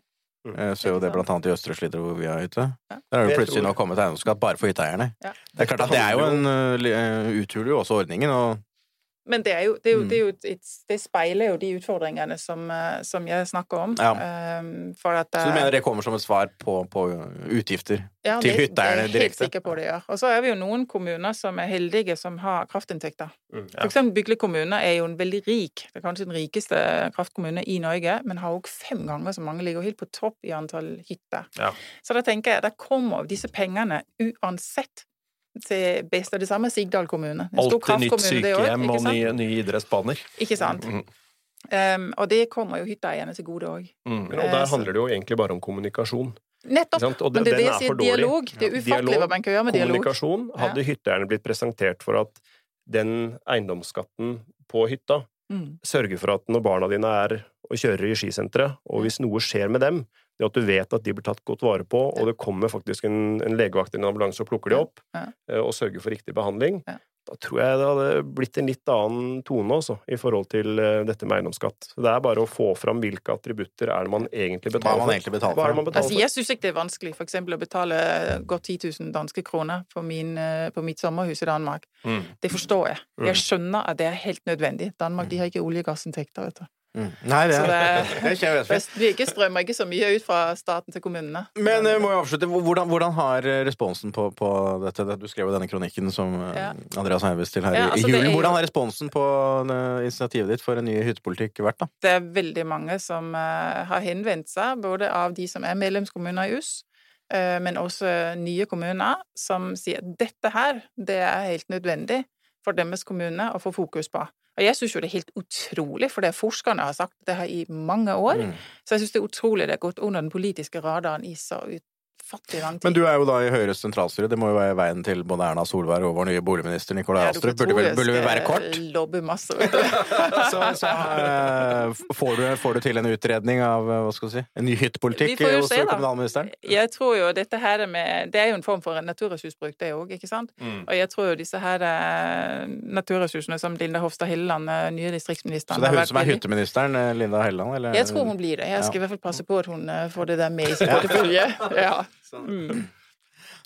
Jeg ser jo det blant annet i Østre Slidre hvor vi har hytte. Ja. Der har jo plutselig nå kommet eiendomsskatt bare for hytteeierne. Ja. Det er klart at det er jo en eh, eh, uthuler jo også ordningen, og Men det, er jo, det, er jo, Mm. det, er jo et, det speiler jo de utfordringene som, eh, som jeg snakker om. Ja. Um, for at, Så du eh, mener det kommer som et svar på, på utgifter? ja, til direkte? hytteeierne Det er jeg helt sikker på det gjør. Og så er vi jo noen kommuner som er heldige som har kraftinntekter. Mm, For eksempel Bykle kommune er jo en veldig rik, det er kanskje den rikeste kraftkommune i Norge, men har òg fem ganger så mange, ligger helt på topp i antall hytter. Ja. Så da tenker jeg, da kommer disse pengene uansett til best. av det samme er Sigdal kommune. Alltid nytt også, sykehjem og sant? nye, nye idrettsbaner. Ikke sant? Mm, Um, og det kommer jo hytteeierne til gode òg. mm. Og der handler det jo egentlig bare om kommunikasjon. Nettopp! Ikke sant? Men det er det jeg sier dialog. Det er ufattelig hva man kan gjøre med dialog. Kommunikasjon. Hadde hytteeierne blitt presentert for at den eiendomsskatten på hytta Mm. sørger for at når barna dine er og kjører i skisenteret, og hvis noe skjer med dem, det at du vet at de blir tatt godt vare på, og det kommer faktisk en, en legevakt eller en ambulanse og plukker de opp, Ja. eh, og sørger for riktig behandling, Ja. da tror jeg det hadde blitt en litt annen tone også, i forhold til eh, dette med eiendomsskatt. Det er bare å få fram hvilke attributter er det man egentlig betaler for. Hva er det man for? betaler Altså, jeg syns ikke det er vanskelig eksempel å betale godt 10 000 danske kroner på, min, eh, på mitt sommerhus i Danmark. Mm. Det forstår jeg. Mm. Jeg skjønner at det er helt nødvendig. Danmark de har ikke olje- og gassinntekter, vet du. Mm. Nei, det Så er, det- det Det vi ikke strømmer ikke så mye ut fra staten til kommunene. Men jeg må jo avslutte. Hvordan, hvordan har eh, responsen på, på dette Du skrev jo denne kronikken som eh, Ja. Andreas Heives til her Ja, i- altså, i julen. Hvordan har responsen på eh, initiativet ditt for en ny hyttepolitikk vært, da? Det er veldig mange som eh, har henvendt seg, både av de som er medlemskommuner i US, eh, men også nye kommuner, som sier at dette her, det er helt nødvendig for deres kommune å få fokus på. Og jeg syns jo det er helt utrolig, for det forskerne har sagt det her i mange år. Mm. Så jeg syns det er utrolig det har gått under den politiske radaren i så utfattelig lang tid. Men du er jo da i Høyres sentralstyre. Det må jo være veien til både Erna Solberg og vår nye boligminister Nikolai Astrup. Burde, vel- burde vi være kort? Lobbe masse, vet du. Så, så uh, får, du, får du til en utredning av eh, hva skal du si, en ny hyttepolitikk hos se, kommunalministeren? Jeg tror jo dette her er med Det er jo en form for naturressursbruk, det òg, ikke sant? Mm. Og jeg tror jo disse her eh, naturressursene som Linda Hofstad Helleland, nye distriktsministeren Så det er hun som er hytteministeren, Linda Helleland? Eller? Jeg tror hun blir det. Jeg skal i hvert fall passe på at hun får det der med i sin portefølje. Ja. Mm.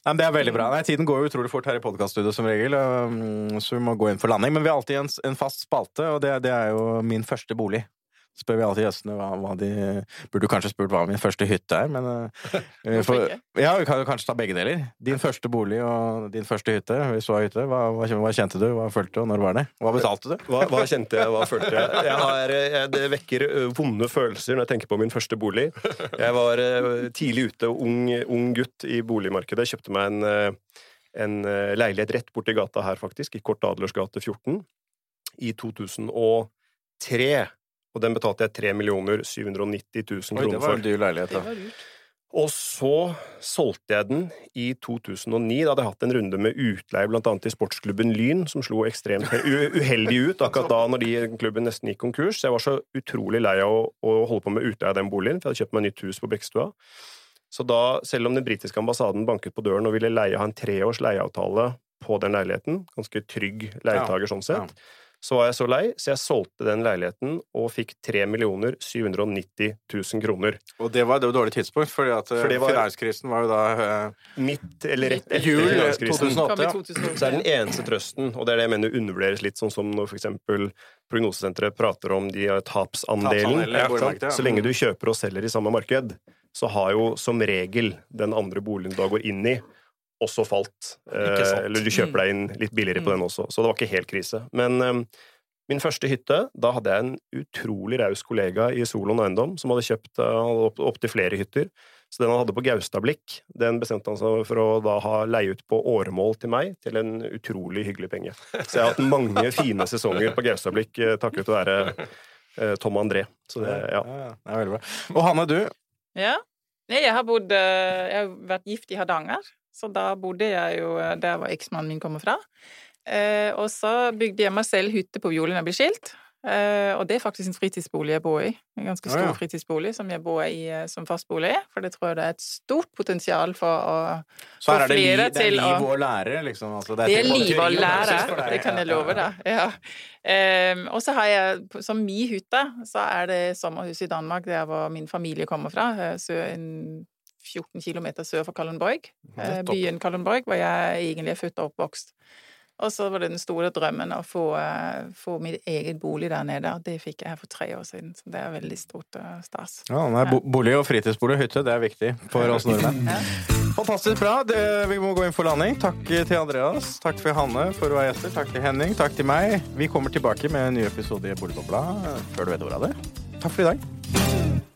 Nei, men Det er veldig bra. Nei, Tiden går jo utrolig fort her i podkaststudioet som regel, um, så vi må gå inn for landing. Men vi har alltid en, en fast spalte, og det, det er jo min første bolig. Spør vi alltid gjestene hva, hva de Burde kanskje spurt hva min første hytte er, men uh, for. Ja, vi kan jo kanskje ta begge deler. Din første bolig og din første hytte. Hvis du har hytte, hva, hva, hva kjente du, hva følte du, og når var det? Hva betalte du? Hva, kjente jeg, hva følte jeg? jeg, har, jeg det vekker vonde følelser når jeg tenker på min første bolig. Jeg var tidlig ute, ung, ung gutt i boligmarkedet. Kjøpte meg en, en leilighet rett borti gata her, faktisk, i Kort Adlers gate 14, i 2003. Og den betalte jeg 3 790 000 Oi, det var en dyr leilighet, Det da. var. Og så solgte jeg den i 2009. Da hadde jeg hatt en runde med utleie blant annet i sportsklubben Lyn, som slo ekstremt uheldig ut akkurat da når de klubben nesten gikk konkurs. Så jeg var så utrolig lei av å, å holde på med utleie av den boligen, for jeg hadde kjøpt meg nytt hus på Bekkestua. Så da, selv om den britiske ambassaden banket på døren og ville leie, ha en treårs leieavtale på den leiligheten, ganske trygg leietager sånn sett, så var jeg så lei, så jeg solgte den leiligheten og fikk 3 790 000 kroner. Og det var et dårlig tidspunkt, fordi at eh, For var- finanskrisen var jo da uh, Midt, eller rett etter jul finanskrisen. 2008. Ja. 2008. Så er den eneste trøsten, og det er det jeg mener undervurderes litt, sånn som når for eksempel Prognosesenteret prater om de har tapsandelen. Tapsandel, Ja? Så lenge du kjøper og selger i samme marked, så har jo som regel den andre boligen du da går inn i, også falt. Eh, eller du kjøper deg inn litt billigere på den også. Så det var ikke helt krise. Men eh, min første hytte, da hadde jeg en utrolig raus kollega i Solon Eiendom som hadde kjøpt opptil opp flere hytter. Så den han hadde på Gaustablikk, den bestemte han seg for å da ha leie ut på åremål til meg, til en utrolig hyggelig penge. Så jeg har hatt mange fine sesonger på Gaustablikk eh, takket være eh, Tom og André. Så det, ja. Ja, det er veldig bra. Og Hanne, du? Ja. Jeg har bodd eh, Jeg har vært gift i Hardanger, så da bodde jeg jo eh, der hvor eksmannen min kommer fra. Eh, og så bygde jeg meg selv hytte på Bjorli jeg ble skilt. Eh, og det er faktisk en fritidsbolig jeg bor i. En ganske stor Ja, ja. fritidsbolig som jeg bor i eh, som fastbolig. For det tror jeg det er et stort potensial for å Så her er det, li, det er å- liv og lære, liksom? Altså, Det er til- liv og lære, det kan jeg love deg. Ja. Ehm, og så har jeg, som min hytte, så er det sommerhuset i Danmark, der hvor min familie kommer fra. Så en 14 km sør for Kalundborg. eh, Byen Kalundborg, hvor jeg egentlig er født og oppvokst. Og så var det den store drømmen å få, eh, få min egen bolig der nede. og Det fikk jeg her for tre år siden, så det er veldig stort stas. Ja, nei, bo bolig og fritidsbolig og hytte, det er viktig for oss nordmenn. Fantastisk bra. Det, vi må gå inn for landing. Takk til Andreas. Takk til Hanne for å være gjester. Takk til Henning. Takk til meg. Vi kommer tilbake med en ny episode i Boligbobla før du vet ordet av det. Takk for i dag.